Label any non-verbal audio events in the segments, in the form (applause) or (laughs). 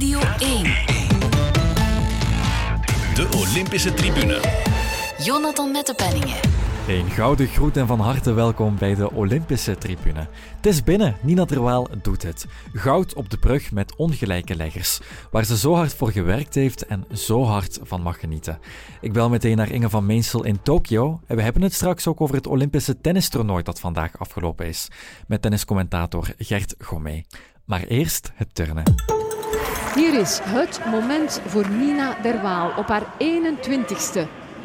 Radio 1. De Olympische Tribune. Jonathan Mettepenningen. Een gouden groet en van harte welkom bij de Olympische Tribune. Het is binnen, Nina Terwaal doet het. Goud op de brug met ongelijke leggers, waar ze zo hard voor gewerkt heeft en zo hard van mag genieten. Ik bel meteen naar Inge van Meensel in Tokio en we hebben het straks ook over het Olympische tennistoernooi dat vandaag afgelopen is, met tenniscommentator Gert Gomé. Maar eerst het turnen. Hier is het moment voor Nina Derwaal. Op haar 21ste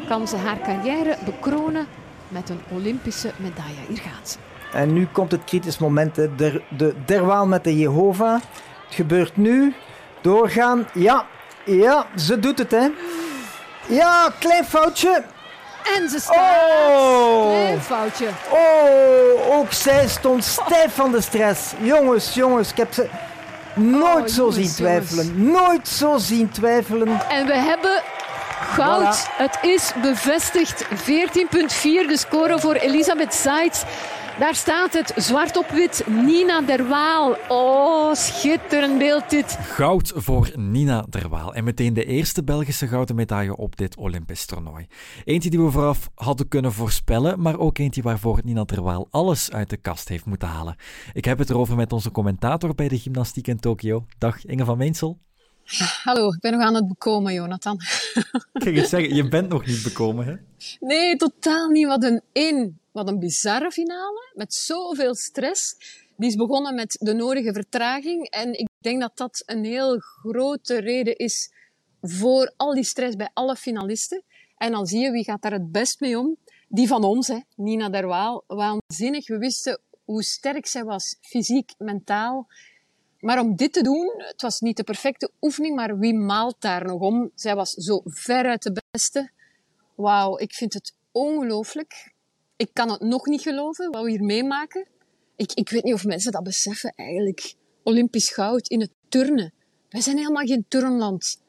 kan ze haar carrière bekronen met een Olympische medaille. Hier gaat ze. En nu komt het kritisch moment. Hè. De, de derwaal met de Jehovah. Het gebeurt nu. Doorgaan. Ja, ja, ze doet het, hè. Ja, klein foutje. En ze staat. Oh. Klein foutje. Oh, ook zij stond stijf van de stress. Jongens, jongens, ik heb ze nooit Oh, zo zien twijfelen. Nooit zo zien twijfelen. En we hebben goud. Het is bevestigd. 14,4 de score voor Elisabeth Seitz. Daar staat het, zwart op wit. Nina Derwaal. Oh, schitterend beeld dit. Goud voor Nina Derwaal en meteen de eerste Belgische gouden medaille op dit Olympisch toernooi. Eentje die we vooraf hadden kunnen voorspellen, maar ook eentje waarvoor Nina Derwaal alles uit de kast heeft moeten halen. Ik heb het erover met onze commentator bij de gymnastiek in Tokio. Dag Inge van Meensel. Hallo, ik ben nog aan het bekomen, Jonathan. Ik ga eens zeggen, je bent nog niet bekomen, hè? Nee, totaal niet. Wat een één. Wat een bizarre finale. Met zoveel stress. Die is begonnen met de nodige vertraging. En ik denk dat dat een heel grote reden is voor al die stress bij alle finalisten. En dan zie je wie gaat daar het best mee om. Die van ons, hè. Nina Derwaal. Waanzinnig. We wisten hoe sterk zij was. Fysiek, mentaal. Maar om dit te doen, het was niet de perfecte oefening, maar wie maalt daar nog om? Zij was zo veruit de beste. Wauw, ik vind het ongelooflijk. Ik kan het nog niet geloven, wat we hier meemaken. Ik, ik weet niet of mensen dat beseffen eigenlijk. Olympisch goud in het turnen. Wij zijn helemaal geen turnland.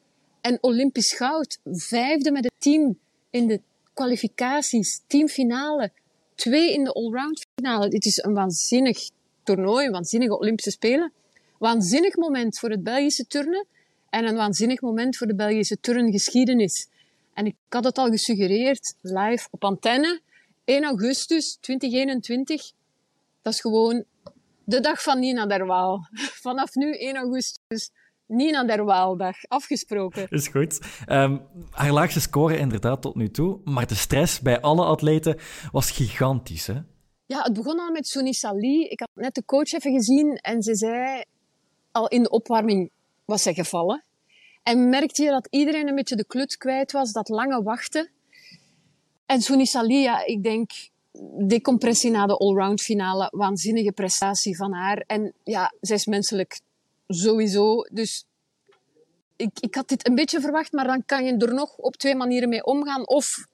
En Olympisch goud, vijfde met het team in de kwalificaties, teamfinale, twee in de allround finale. Dit is een waanzinnig toernooi, een waanzinnige Olympische Spelen. Waanzinnig moment voor het Belgische turnen en een waanzinnig moment voor de Belgische turngeschiedenis. En ik had het al gesuggereerd, live op antenne, 1 augustus 2021. Dat is gewoon de dag van Nina Derwaal. (laughs) Vanaf nu 1 augustus, Nina Derwaal-dag, afgesproken. (laughs) Is goed. Ehm, haar laagste score inderdaad tot nu toe, maar de stress bij alle atleten was gigantisch, hè? Ja, het begon al met Suni Sali. Ik had net de coach even gezien en ze zei, al in de opwarming was zij gevallen. En merkte je dat iedereen een beetje de kluts kwijt was, dat lange wachten. En Suni Sali, ja, ik denk, decompressie na de allround finale, waanzinnige prestatie van haar. En ja, zij is menselijk sowieso. Dus ik, ik had dit een beetje verwacht, maar dan kan je er nog op twee manieren mee omgaan. Of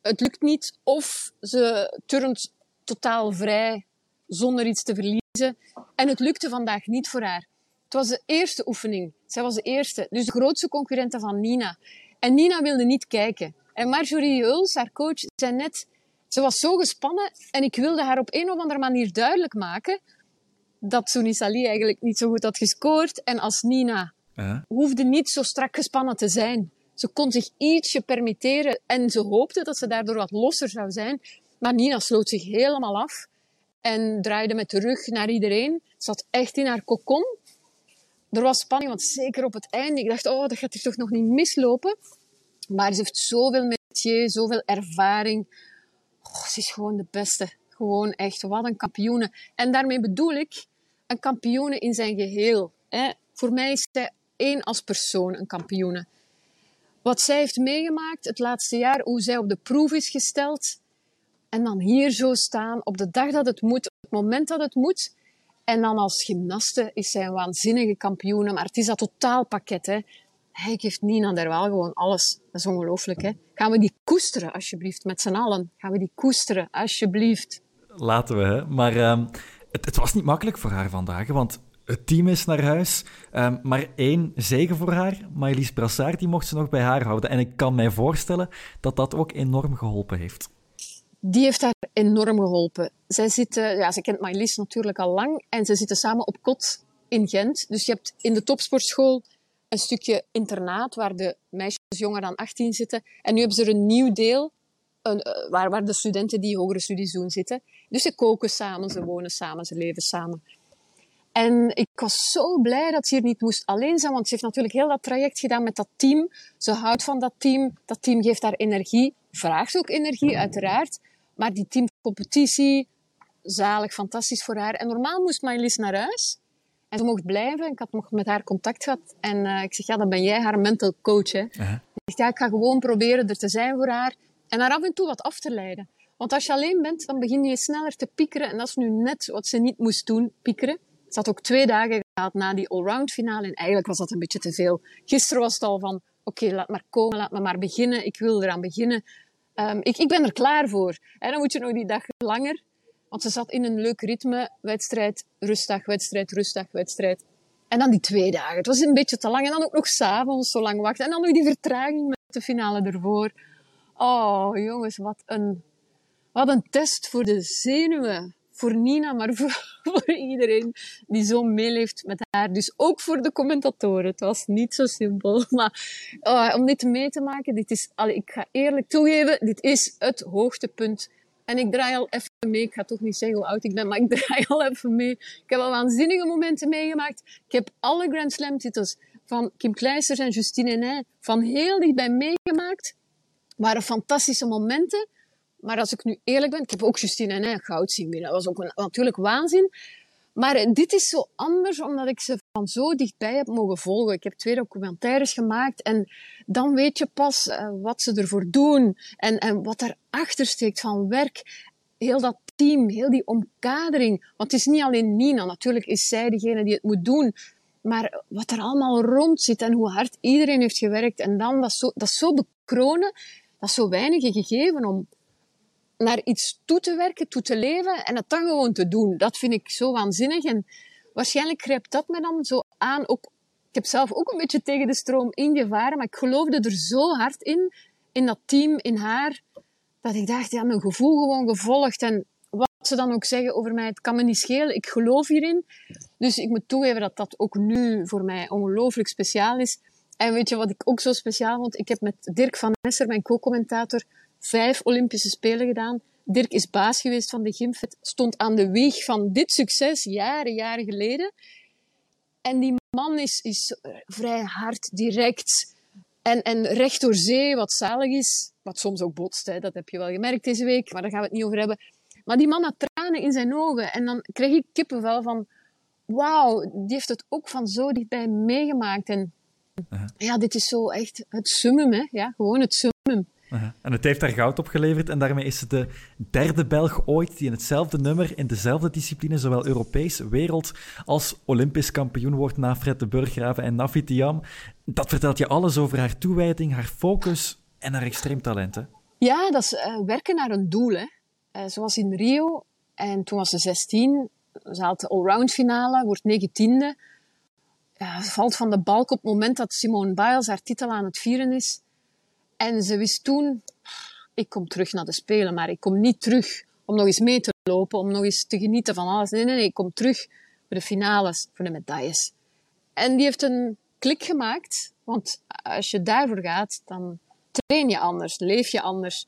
het lukt niet, of ze turnt totaal vrij, zonder iets te verliezen. En het lukte vandaag niet voor haar. Het was de eerste oefening. Zij was de eerste. Dus de grootste concurrente van Nina. En Nina wilde niet kijken. En Marjorie Huls, haar coach, zei net... Ze was zo gespannen en ik wilde haar op een of andere manier duidelijk maken dat Souni Sali eigenlijk niet zo goed had gescoord. En als Nina Ja. hoefde niet zo strak gespannen te zijn. Ze kon zich ietsje permitteren en ze hoopte dat ze daardoor wat losser zou zijn. Maar Nina sloot zich helemaal af en draaide met de rug naar iedereen. Zat echt in haar kokon. Er was spanning, want zeker op het einde, ik dacht, oh, dat gaat hier toch nog niet mislopen. Maar ze heeft zoveel metier, zoveel ervaring. Ze is gewoon de beste. Gewoon echt, wat een kampioene. En daarmee bedoel ik een kampioene in zijn geheel. Hè. Voor mij is zij één als persoon een kampioene. Wat zij heeft meegemaakt het laatste jaar, hoe zij op de proef is gesteld. En dan hier zo staan, op de dag dat het moet, op het moment dat het moet. En dan als gymnaste is zij een waanzinnige kampioene. Maar het is dat totaalpakket. Hè. Hij geeft Nina Derwaal gewoon alles. Dat is ongelooflijk. Hè. Gaan we die koesteren, alsjeblieft, met z'n allen. Gaan we die koesteren, alsjeblieft. Laten we, hè. Maar ehm, het, het was niet makkelijk voor haar vandaag, want het team is naar huis. Ehm, maar één zegen voor haar. Maëlys Brassard, die mocht ze nog bij haar houden. En ik kan mij voorstellen dat dat ook enorm geholpen heeft. Die heeft haar enorm geholpen. Zij zitten, ja, ze kent Maëlys natuurlijk al lang en ze zitten samen op kot in Gent. Dus je hebt in de topsportschool een stukje internaat waar de meisjes jonger dan 18 zitten. En nu hebben ze er een nieuw deel een, eh, waar, waar de studenten die hogere studies doen zitten. Dus ze koken samen, ze wonen samen, ze leven samen. En ik was zo blij dat ze hier niet moest alleen zijn, want ze heeft natuurlijk heel dat traject gedaan met dat team. Ze houdt van dat team. Dat team geeft haar energie, vraagt ook energie, uiteraard. Maar die teamcompetitie, zalig, fantastisch voor haar. En normaal moest Marlies naar huis. En ze mocht blijven. Ik had nog met haar contact gehad. En uh, ik zeg, ja, dan ben jij haar mental coach. Hè. Uh -huh. Ik zeg, ja, ik ga gewoon proberen er te zijn voor haar. En haar af en toe wat af te leiden. Want als je alleen bent, dan begin je sneller te piekeren. En dat is nu net wat ze niet moest doen, piekeren. Ze had ook twee dagen gehad na die allround finale. En eigenlijk was dat een beetje te veel. Gisteren was het al van, oké, okay, laat maar komen, laat me maar beginnen. Ik wil eraan beginnen. Um, ik, ik ben er klaar voor. En dan moet je nog die dag langer. Want ze zat in een leuk ritme. Wedstrijd, rustdag, wedstrijd, rustdag, wedstrijd. En dan die twee dagen. Het was een beetje te lang. En dan ook nog s'avonds zo lang wachten. En dan nog die vertraging met de finale ervoor. Oh, jongens, wat een, wat een test voor de zenuwen. Voor Nina, maar (laughs) voor, voor iedereen die zo meeleeft met haar. Dus ook voor de commentatoren. Het was niet zo simpel. (laughs) Maar oh, om dit mee te maken, dit is, allee, ik ga eerlijk toegeven, dit is het hoogtepunt. En ik draai al even mee. Ik ga toch niet zeggen hoe oud ik ben, maar ik (laughs) draai al even mee. Ik heb al waanzinnige momenten meegemaakt. Ik heb alle Grand Slam titels van Kim Kleisters en Justine Henin van heel dichtbij meegemaakt waren fantastische momenten. Maar als ik nu eerlijk ben, ik heb ook Justine en goud zien winnen. Dat was ook een, natuurlijk waanzin. Maar dit is zo anders, omdat ik ze van zo dichtbij heb mogen volgen. Ik heb twee documentaires gemaakt en dan weet je pas uh, wat ze ervoor doen en, en wat daarachter steekt van werk. Heel dat team, heel die omkadering. Want het is niet alleen Nina, natuurlijk is zij degene die het moet doen. Maar wat er allemaal rond zit en hoe hard iedereen heeft gewerkt. En dan dat zo, dat zo bekronen dat is zo weinig gegeven om naar iets toe te werken, toe te leven en het dan gewoon te doen. Dat vind ik zo waanzinnig. En waarschijnlijk grijpt dat me dan zo aan. Ook, ik heb zelf ook een beetje tegen de stroom ingevaren, maar ik geloofde er zo hard in, in dat team, in haar, dat ik dacht, ja, mijn gevoel gewoon gevolgd. En wat ze dan ook zeggen over mij, het kan me niet schelen. Ik geloof hierin. Dus ik moet toegeven dat dat ook nu voor mij ongelooflijk speciaal is. En weet je wat ik ook zo speciaal vond? Ik heb met Dirk van Nesser, mijn co-commentator, vijf Olympische Spelen gedaan. Dirk is baas geweest van de Gymfit, stond aan de wieg van dit succes jaren, jaren geleden. En die man is, is vrij hard, direct en, en recht door zee, wat zalig is. Wat soms ook botst, hè. dat heb je wel gemerkt deze week, maar daar gaan we het niet over hebben. Maar die man had tranen in zijn ogen. En dan kreeg ik kippenvel van, wauw, die heeft het ook van zo dichtbij meegemaakt. En. Ja, dit is zo echt het summum, hè. Ja, gewoon het summum. Uh-huh. En het heeft daar goud opgeleverd en daarmee is ze de derde Belg ooit die in hetzelfde nummer, in dezelfde discipline, zowel Europees, wereld als Olympisch kampioen wordt na Fred de Burggraven en Navi Tiam. Dat vertelt je alles over haar toewijding, haar focus en haar extreem talent? Ja, dat is uh, werken naar een doel, hè. Uh, zoals in Rio, en toen was ze 16, ze haalt de allround finale, wordt negentiende ja, valt van de balk op het moment dat Simone Biles haar titel aan het vieren is. En ze wist toen, ik kom terug naar de Spelen, maar ik kom niet terug om nog eens mee te lopen, om nog eens te genieten van alles. Nee, nee, nee, ik kom terug voor de finales, voor de medailles. En die heeft een klik gemaakt, want als je daarvoor gaat, dan train je anders, leef je anders.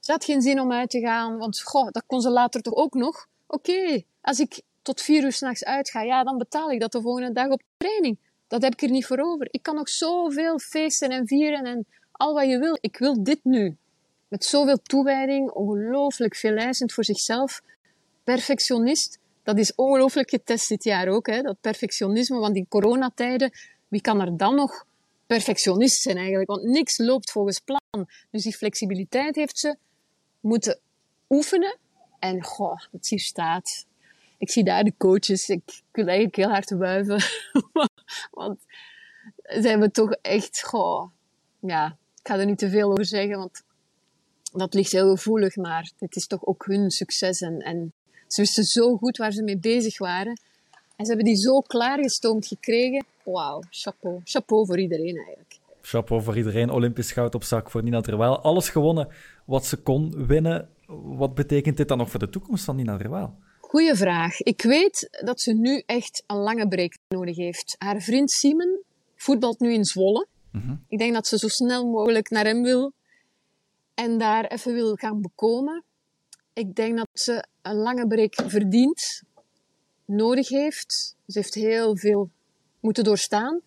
Ze had geen zin om uit te gaan, want goh, dat kon ze later toch ook nog. Oké, als ik tot vier uur s'nachts uitga, ja, dan betaal ik dat de volgende dag op training. Dat heb ik er niet voor over. Ik kan nog zoveel feesten en vieren en al wat je wil. Ik wil dit nu. Met zoveel toewijding, ongelooflijk veel eisend voor zichzelf. Perfectionist, dat is ongelooflijk getest dit jaar ook, hè? dat perfectionisme. Want in coronatijden, wie kan er dan nog perfectionist zijn eigenlijk? Want niks loopt volgens plan. Dus die flexibiliteit heeft ze moeten oefenen. En goh, het hier staat ik zie daar de coaches. Ik wil eigenlijk heel hard wuiven. (laughs) want ze hebben toch echt, goh, ja, ik ga er niet te veel over zeggen, want dat ligt heel gevoelig, maar het is toch ook hun succes. En, en ze wisten zo goed waar ze mee bezig waren. En ze hebben die zo klaargestoomd gekregen. Wauw, chapeau. Chapeau voor iedereen eigenlijk. Chapeau voor iedereen. Olympisch goud op zak voor Nina Terwijl. Alles gewonnen wat ze kon winnen. Wat betekent dit dan nog voor de toekomst van Nina Terwijl? Goeie vraag. Ik weet dat ze nu echt een lange break nodig heeft. Haar vriend Simon, voetbalt nu in Zwolle. Ik denk dat ze zo snel mogelijk naar hem wil en daar even wil gaan bekomen. Ik denk dat ze een lange break verdient, nodig heeft. Ze heeft heel veel moeten doorstaan.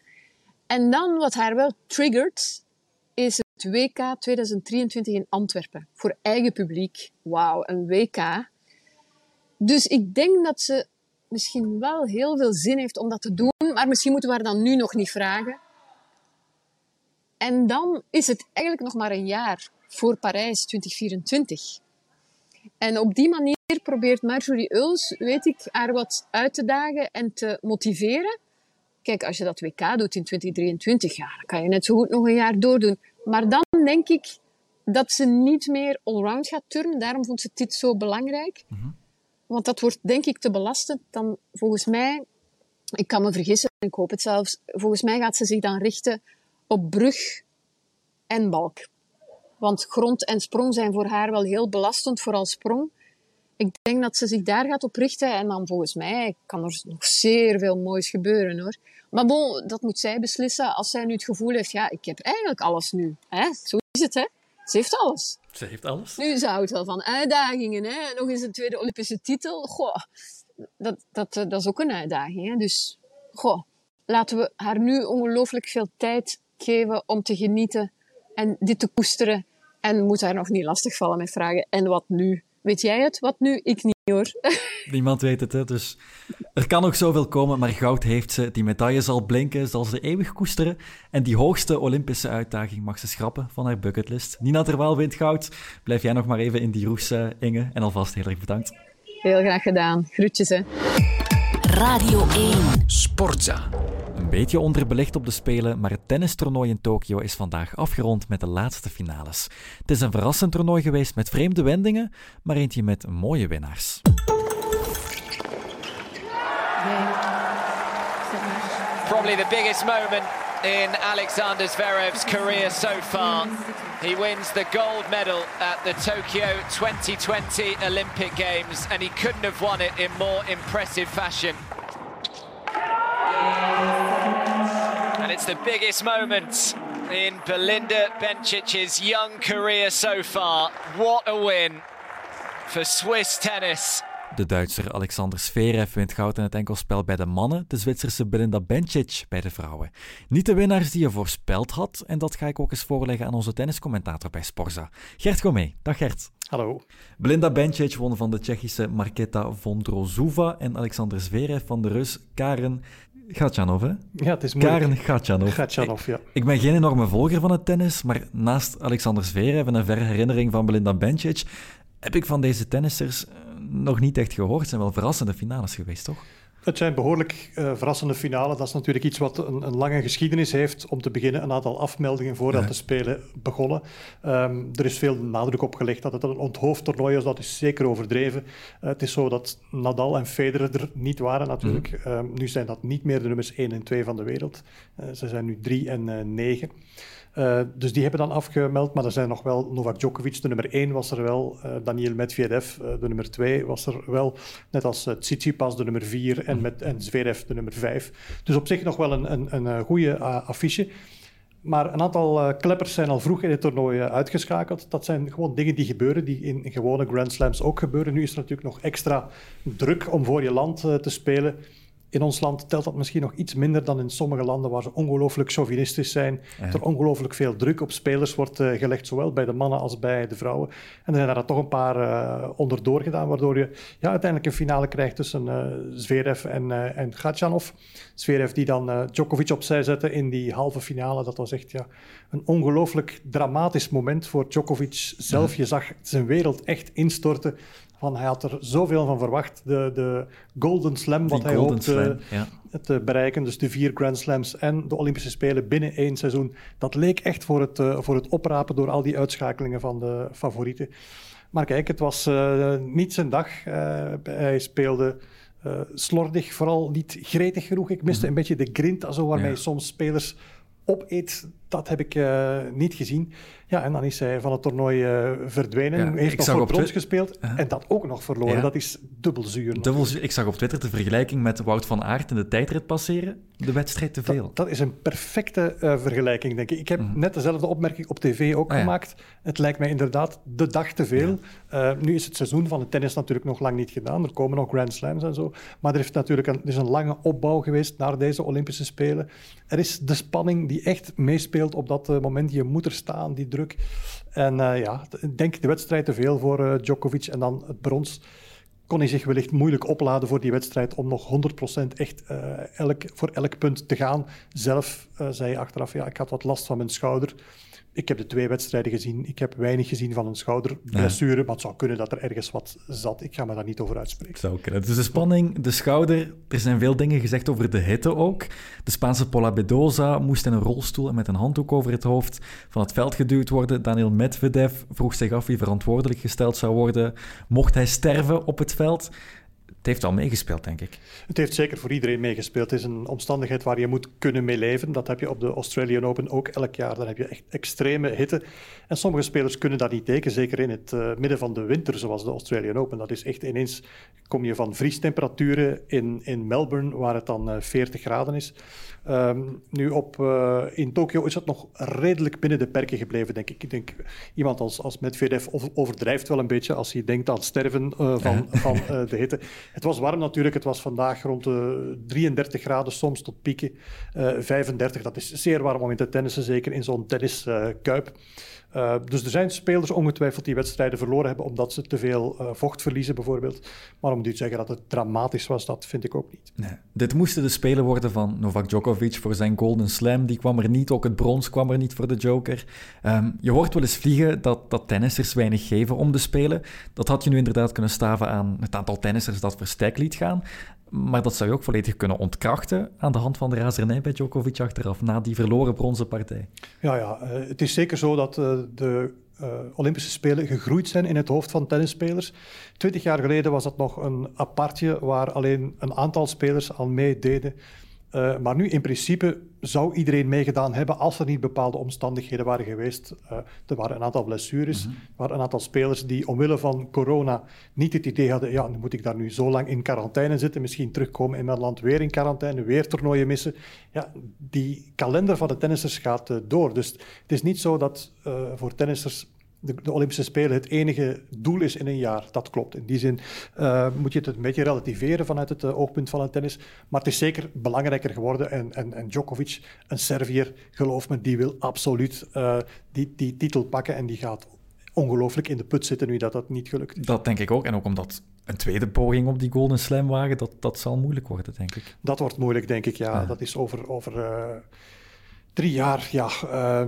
En dan, wat haar wel triggert, is het WK 2023 in Antwerpen. Voor eigen publiek. Wauw, een WK. Dus ik denk dat ze misschien wel heel veel zin heeft om dat te doen. Maar misschien moeten we haar dan nu nog niet vragen. En dan is het eigenlijk nog maar een jaar voor Parijs 2024. En op die manier probeert Marjorie Uls, weet ik, haar wat uit te dagen en te motiveren. Kijk, als je dat WK doet in 2023, ja, dan kan je net zo goed nog een jaar doordoen. Maar dan denk ik dat ze niet meer allround gaat turnen. Daarom vond ze dit zo belangrijk. Want dat wordt denk ik te belastend. Dan volgens mij, ik kan me vergissen, ik hoop het zelfs, volgens mij gaat ze zich dan richten op brug en balk. Want grond en sprong zijn voor haar wel heel belastend, vooral sprong. Ik denk dat ze zich daar gaat op richten en dan volgens mij kan er nog zeer veel moois gebeuren hoor. Maar bon, dat moet zij beslissen als zij nu het gevoel heeft, ja, ik heb eigenlijk alles nu. Hè? Zo is het hè. Ze heeft alles. Ze heeft alles. Nu ze houdt wel van uitdagingen. Hè? Nog eens een tweede Olympische titel. Goh, dat, dat, eh, dat is ook een uitdaging. Hè? Dus goh, laten we haar nu ongelooflijk veel tijd geven om te genieten en dit te koesteren. En moet haar nog niet lastigvallen met vragen. En wat nu? Weet jij het? Wat nu? Ik niet hoor. (laughs) Niemand weet het, hè? dus er kan nog zoveel komen, maar goud heeft ze. Die medaille zal blinken, zal ze eeuwig koesteren. En die hoogste Olympische uitdaging mag ze schrappen van haar bucketlist. Nina Terwijl wint goud. Blijf jij nog maar even in die roes, uh, Inge. En alvast heel erg bedankt. Heel graag gedaan. Groetjes, hè. Radio 1. Sportza. Een beetje onderbelicht op de Spelen, maar het tennistoernooi in Tokio is vandaag afgerond met de laatste finales. Het is een verrassend toernooi geweest met vreemde wendingen, maar eentje met mooie winnaars. Probably the biggest moment in Alexander Zverev's career so far. He wins the gold medal at the Tokyo 2020 Olympic Games, and he couldn't have won it in more impressive fashion. It's the biggest moment in Belinda Bencic's young career so far. What a win for Swiss tennis. De Duitser Alexander Zverev wint goud in het enkelspel bij de mannen, de Zwitserse Belinda Bencic bij de vrouwen. Niet de winnaars die je voorspeld had, en dat ga ik ook eens voorleggen aan onze tenniscommentator bij Sporza. Gert Gomé. Dag Gert. Hallo. Belinda Bencic won van de Tsjechische Marketa Vondrozova en Alexander Zverev van de Rus Karen Gatjanov, hè? Ja, het is moeilijk. Karen Gatjanov. Gatjanov, ja. Ik, ik ben geen enorme volger van het tennis, maar naast Alexander Zverev en een verre herinnering van Belinda Bencic heb ik van deze tennissers eh, nog niet echt gehoord. Het zijn wel verrassende finales geweest, toch? Het zijn behoorlijk uh, verrassende finales. Dat is natuurlijk iets wat een, een, lange geschiedenis heeft. Om te beginnen een aantal afmeldingen voordat ja. de Spelen begonnen. Um, er is veel nadruk op gelegd dat het een onthoofd toernooi is. Dat is zeker overdreven. Uh, het is zo dat Nadal en Federer er niet waren natuurlijk. Mm. Um, nu zijn dat niet meer de nummers 1 en 2 van de wereld. Uh, ze zijn nu 3 en 9. Uh, dus die hebben dan afgemeld, maar er zijn nog wel Novak Djokovic, de nummer 1 was er wel. Uh, Daniel Medvedev, uh, de nummer 2 was er wel. Net als Tsitsipas, de nummer 4 en, met, en Zverev, de nummer 5. Dus op zich nog wel een, een, een goede affiche. Maar een aantal kleppers zijn al vroeg in het toernooi uitgeschakeld. Dat zijn gewoon dingen die gebeuren, die in gewone Grand Slams ook gebeuren. Nu is er natuurlijk nog extra druk om voor je land te spelen. In ons land telt dat misschien nog iets minder dan in sommige landen waar ze ongelooflijk chauvinistisch zijn. Ja. Er ongelooflijk veel druk op spelers wordt uh, gelegd, zowel bij de mannen als bij de vrouwen. En er zijn daar toch een paar uh, onderdoor gedaan, waardoor je ja, uiteindelijk een finale krijgt tussen uh, Zverev en, en Gatjanov. Zverev die dan Djokovic opzij zette in die halve finale. Dat was echt ja, een ongelooflijk dramatisch moment voor Djokovic zelf. Ja. Je zag zijn wereld echt instorten. Van, hij had er zoveel van verwacht. De, de Golden Slam, wat Die hij hoopte Slam, ja. te bereiken. Dus de vier Grand Slams en de Olympische Spelen binnen één seizoen. Dat leek echt voor het, uh, voor het oprapen door al die uitschakelingen van de favorieten. Maar kijk, het was uh, niet zijn dag. Uh, hij speelde slordig, vooral niet gretig genoeg. Ik miste mm -hmm. een beetje de grinta, zo waarmee ja. soms spelers opeet dat heb ik uh, niet gezien. Ja, en dan is hij van het toernooi uh, verdwenen. Ja, heeft nog voor brons gespeeld uh -huh. en dat ook nog verloren. Ja. Dat is dubbel zuur. Dubbel zuur. Ik zag op Twitter de vergelijking met Wout van Aert in de tijdrit passeren. De wedstrijd te veel. Dat, dat is een perfecte uh, vergelijking, denk ik. Ik heb -huh. net dezelfde opmerking op tv ook ah, gemaakt. Het lijkt mij inderdaad de dag te veel. nu is het seizoen van het tennis natuurlijk nog lang niet gedaan. Er komen nog Grand Slams en zo. Maar er, heeft natuurlijk een, er is een lange opbouw geweest naar deze Olympische Spelen. Er is de spanning die echt meespeelt op dat moment. Je moet er staan, die druk. En uh, ja, ik denk de wedstrijd te veel voor uh, Djokovic en dan het brons. Kon hij zich wellicht moeilijk opladen voor die wedstrijd om nog 100% echt elk, voor elk punt te gaan. Zelf zei hij achteraf, ja, ik had wat last van mijn schouder. Ik heb de twee wedstrijden gezien. Ik heb weinig gezien van een schouderblessure. Ja. Maar het zou kunnen dat er ergens wat zat. Ik ga me daar niet over uitspreken. Zou kunnen. Dus de spanning, de schouder. Er zijn veel dingen gezegd over de hitte ook. De Spaanse Paula Bedoza moest in een rolstoel en met een handdoek over het hoofd van het veld geduwd worden. Daniel Medvedev vroeg zich af wie verantwoordelijk gesteld zou worden. Mocht hij sterven op het veld? Het heeft al meegespeeld, denk ik. Het heeft zeker voor iedereen meegespeeld. Het is een omstandigheid waar je moet kunnen mee leven. Dat heb je op de Australian Open ook elk jaar. Dan heb je echt extreme hitte. En sommige spelers kunnen dat niet tekenen, zeker in het uh, midden van de winter, zoals de Australian Open. Dat is echt ineens, kom je van vriestemperaturen in, in Melbourne, waar het dan uh, 40 graden is. Um, nu op, uh, in Tokio is het nog redelijk binnen de perken gebleven, denk ik. Ik denk, iemand als, als Medvedev overdrijft wel een beetje als hij denkt aan sterven uh, van, van uh, de hitte. Het was warm natuurlijk. Het was vandaag rond de 33 graden, soms tot pieken. 35, dat is zeer warm om in te tennissen, zeker in zo'n tenniskuip. Uh, dus er zijn spelers ongetwijfeld die wedstrijden verloren hebben omdat ze te veel uh, vocht verliezen, bijvoorbeeld. Maar om nu te zeggen dat het dramatisch was, dat vind ik ook niet. Nee. Dit moesten de spelen worden van Novak Djokovic voor zijn Golden Slam. Die kwam er niet, ook het brons kwam er niet voor de Joker. Um, je hoort wel eens vliegen dat, dat tennissers weinig geven om de spelen. Dat had je nu inderdaad kunnen staven aan het aantal tennissers dat verstek liet gaan. Maar dat zou je ook volledig kunnen ontkrachten aan de hand van de razernij bij Djokovic achteraf, na die verloren bronzen partij. Ja, ja uh, het is zeker zo dat uh, de uh, Olympische Spelen gegroeid zijn in het hoofd van tennisspelers. Twintig jaar geleden was dat nog een apartje waar alleen een aantal spelers al meededen. Uh, maar nu in principe zou iedereen meegedaan hebben als er niet bepaalde omstandigheden waren geweest. Uh, er waren een aantal blessures, mm -hmm. er waren een aantal spelers die omwille van corona niet het idee hadden, ja, moet ik daar nu zo lang in quarantaine zitten, misschien terugkomen in mijn land weer in quarantaine, weer toernooien missen. Ja, die kalender van de tennissers gaat uh, door. Dus het is niet zo dat voor tennissers de, de, Olympische Spelen het enige doel is in een jaar. Dat klopt. In die zin uh, moet je het een beetje relativeren vanuit het uh, oogpunt van het tennis. Maar het is zeker belangrijker geworden. En, en, en Djokovic, een Servier, geloof me, die wil absoluut uh, die, die titel pakken. En die gaat ongelooflijk in de put zitten nu dat dat niet gelukt is. Dat denk ik ook. En ook omdat een tweede poging op die Golden Slam wagen, dat, dat zal moeilijk worden, denk ik. Dat wordt moeilijk, denk ik, ja. ja. Dat is over... over Drie jaar, ja, uh,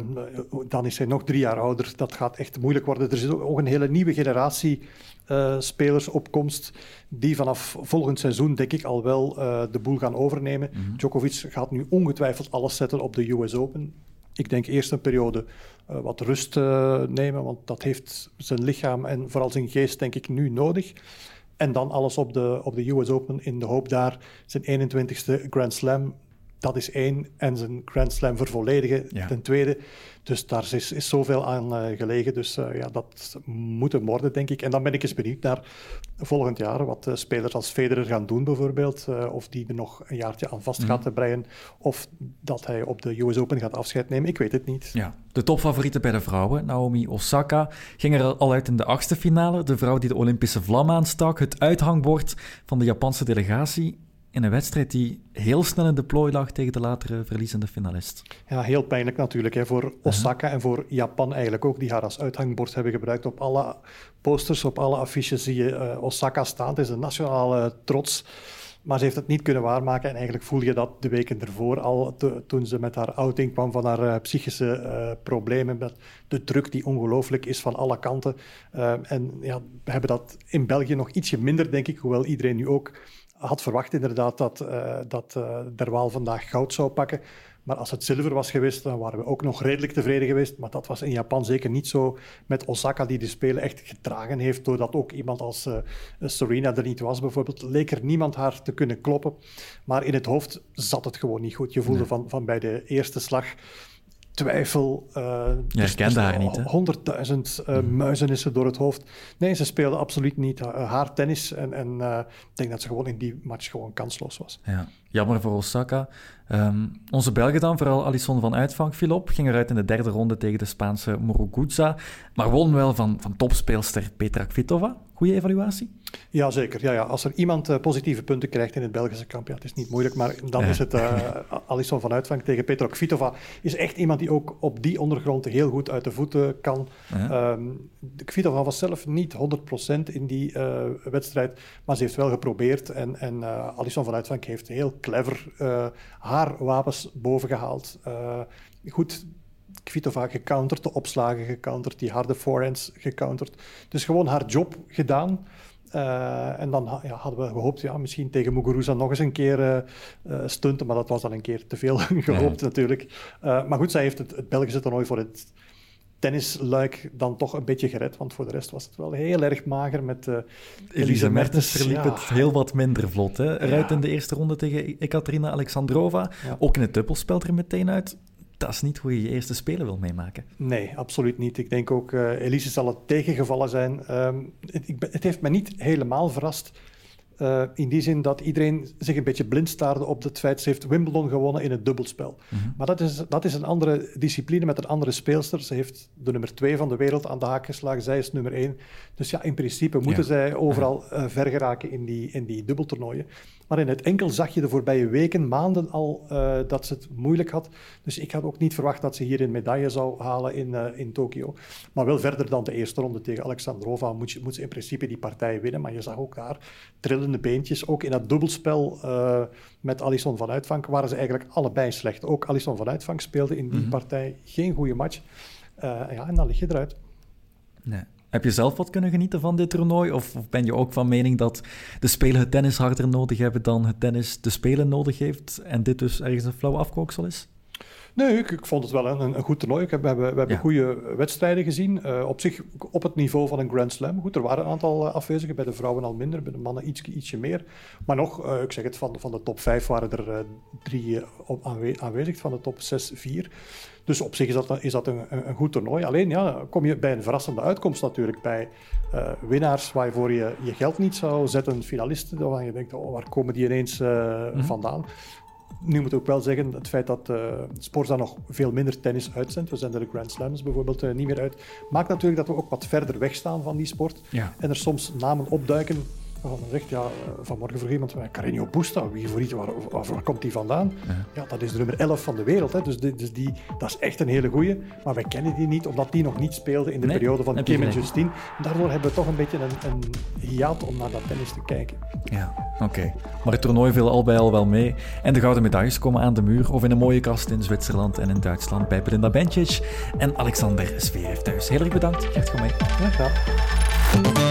dan is hij nog drie jaar ouder. Dat gaat echt moeilijk worden. Er is ook een hele nieuwe generatie uh, spelers op komst die vanaf volgend seizoen, denk ik, al wel uh, de boel gaan overnemen. Mm -hmm. Djokovic gaat nu ongetwijfeld alles zetten op de US Open. Ik denk eerst een periode wat rust nemen, want dat heeft zijn lichaam en vooral zijn geest, denk ik, nu nodig. En dan alles op de, op de US Open in de hoop daar zijn 21ste Grand Slam dat is één. En zijn Grand Slam vervolledigen ja. ten tweede. Dus daar is, is zoveel aan uh, gelegen. Dus uh, ja, dat moet hem worden, denk ik. En dan ben ik eens benieuwd naar volgend jaar wat uh, spelers als Federer gaan doen, bijvoorbeeld. of die er nog een jaartje aan vast mm. gaat breien. Of dat hij op de US Open gaat afscheid nemen. Ik weet het niet. Ja. De topfavoriete bij de vrouwen, Naomi Osaka, ging er al uit in de achtste finale. De vrouw die de Olympische vlam aanstak. Het uithangbord van de Japanse delegatie in een wedstrijd die heel snel in de plooi lag tegen de latere verliezende finalist. Ja, heel pijnlijk natuurlijk hè, voor Osaka uh -huh. en voor Japan eigenlijk ook, die haar als uithangbord hebben gebruikt. Op alle posters, op alle affiches zie je uh, Osaka staan. Het is een nationale trots. Maar ze heeft het niet kunnen waarmaken. En eigenlijk voel je dat de weken ervoor al, te, toen ze met haar outing kwam van haar uh, psychische uh, problemen. Met de druk die ongelooflijk is van alle kanten. Uh, en ja, we hebben dat in België nog ietsje minder, denk ik. Hoewel iedereen nu ook had verwacht inderdaad dat, uh, dat uh, Derwaal vandaag goud zou pakken. Maar als het zilver was geweest, dan waren we ook nog redelijk tevreden geweest. Maar dat was in Japan zeker niet zo met Osaka, die de Spelen echt gedragen heeft. Doordat ook iemand als uh, Serena er niet was, bijvoorbeeld. Leek er niemand haar te kunnen kloppen. Maar in het hoofd zat het gewoon niet goed. Je voelde nee. van, van bij de eerste slag twijfel. Uh, Je herkende haar niet? Honderdduizend uh, muizenissen door het hoofd. Nee, ze speelde absoluut niet haar tennis. En, en ik denk dat ze gewoon in die match gewoon kansloos was. Ja. Jammer voor Osaka. Um, onze Belgen dan, vooral Alisson van Uitvang, viel op. Ging eruit in de derde ronde tegen de Spaanse Muruguza. Maar won wel van, van topspeelster Petra Kvitova. Goede evaluatie? Ja, zeker. Ja, ja. Als er iemand uh, positieve punten krijgt in het Belgische kamp, ja, het is niet moeilijk, maar dan is het uh, Alisson van Uitvang tegen Petra Kvitova. Is echt iemand die ook op die ondergrond heel goed uit de voeten kan. Ja. Um, Kvitova was zelf niet 100% in die uh, wedstrijd, maar ze heeft wel geprobeerd. En, en Alisson van Uitvang heeft heel clever haar wapens bovengehaald. goed, Kvitova gecounterd, de opslagen gecounterd, die harde forehands gecounterd. Dus gewoon haar job gedaan. Uh, en dan ja, hadden we gehoopt, ja, misschien tegen Muguruza nog eens een keer uh, uh, stunten, maar dat was dan een keer te veel (laughs) gehoopt ja. natuurlijk. maar goed, zij heeft het, het Belgische toernooi voor het tennisluik dan toch een beetje gered, want voor de rest was het wel heel erg mager met uh, Elise Mertens. verliep ja. het heel wat minder vlot. Hè? Eruit ja. in de eerste ronde tegen Ekaterina Alexandrova. Ook in het dubbelspel er meteen uit dat is niet hoe je je eerste spelen wil meemaken. Nee, absoluut niet. Ik denk ook, uh, Elise zal het tegengevallen zijn. Um, het, het, heeft me niet helemaal verrast uh, in die zin dat iedereen zich een beetje blind staarde op het feit ze heeft Wimbledon gewonnen in het dubbelspel. Mm -hmm. Maar dat is, dat is een andere discipline met een andere speelster. Ze heeft de nummer twee van de wereld aan de haak geslagen. Zij is nummer één. Dus ja, in principe moeten ja. zij overal uh, ver geraken in die, in die dubbeltoernooien. Maar in het enkel zag je de voorbije weken, maanden al, uh, dat ze het moeilijk had. Dus ik had ook niet verwacht dat ze hier een medaille zou halen in, uh, in Tokio. Maar wel verder dan de eerste ronde tegen Alexandrova moet, je, moet ze in principe die partij winnen. Maar je zag ook daar trillende beentjes. Ook in dat dubbelspel uh, met Alisson van Uitvang waren ze eigenlijk allebei slecht. Ook Alisson van Uitvang speelde in die mm -hmm. partij geen goede match. ja, en dan lig je eruit. Nee. Heb je zelf wat kunnen genieten van dit toernooi? Of, of ben je ook van mening dat de Spelen het tennis harder nodig hebben dan het tennis de Spelen nodig heeft en dit dus ergens een flauw afkooksel is? Nee, ik, ik, vond het wel een, een goed toernooi. Ik heb, we hebben, we hebben ja. goede wedstrijden gezien. Uh, op zich op het niveau van een Grand Slam. Goed, er waren een aantal uh, afwezigen. Bij de vrouwen al minder, bij de mannen iets, ietsje meer. Maar nog, uh, ik zeg het, van, van de top 5 waren er drie aanwe aanwezig. Van de top 6, 4. Dus op zich is dat, is dat een, een, goed toernooi. Alleen ja, kom je bij een verrassende uitkomst natuurlijk. Bij winnaars waarvoor je je geld niet zou zetten. Finalisten, waarvan je denkt, oh, waar komen die ineens mm -hmm. vandaan? Nu moet ik ook wel zeggen, het feit dat uh, Sporza nog veel minder tennis uitzendt, we zenden de Grand Slams bijvoorbeeld uh, niet meer uit, maakt natuurlijk dat we ook wat verder weg staan van die sport. Ja. En er soms namen opduiken waarvan men zegt, ja, vanmorgen vroeg iemand, Carreño Busta, wie voor iets, waar, waar, waar, komt die vandaan? Ja. ja. dat is de nummer 11 van de wereld, hè. Dus, die, dus die, dat is echt een hele goeie. Maar wij kennen die niet, omdat die nog niet speelde in de nee, periode van Kim en Justine. Daardoor hebben we toch een beetje een, een hiaat om naar dat tennis te kijken. Ja, oké. Okay. Maar het toernooi viel al bij al wel mee. En de gouden medailles komen aan de muur of in een mooie kast in Zwitserland en in Duitsland bij Belinda Bencic en Alexander Zverev thuis. Heel erg bedankt, Gert Gommey. Ja, graag.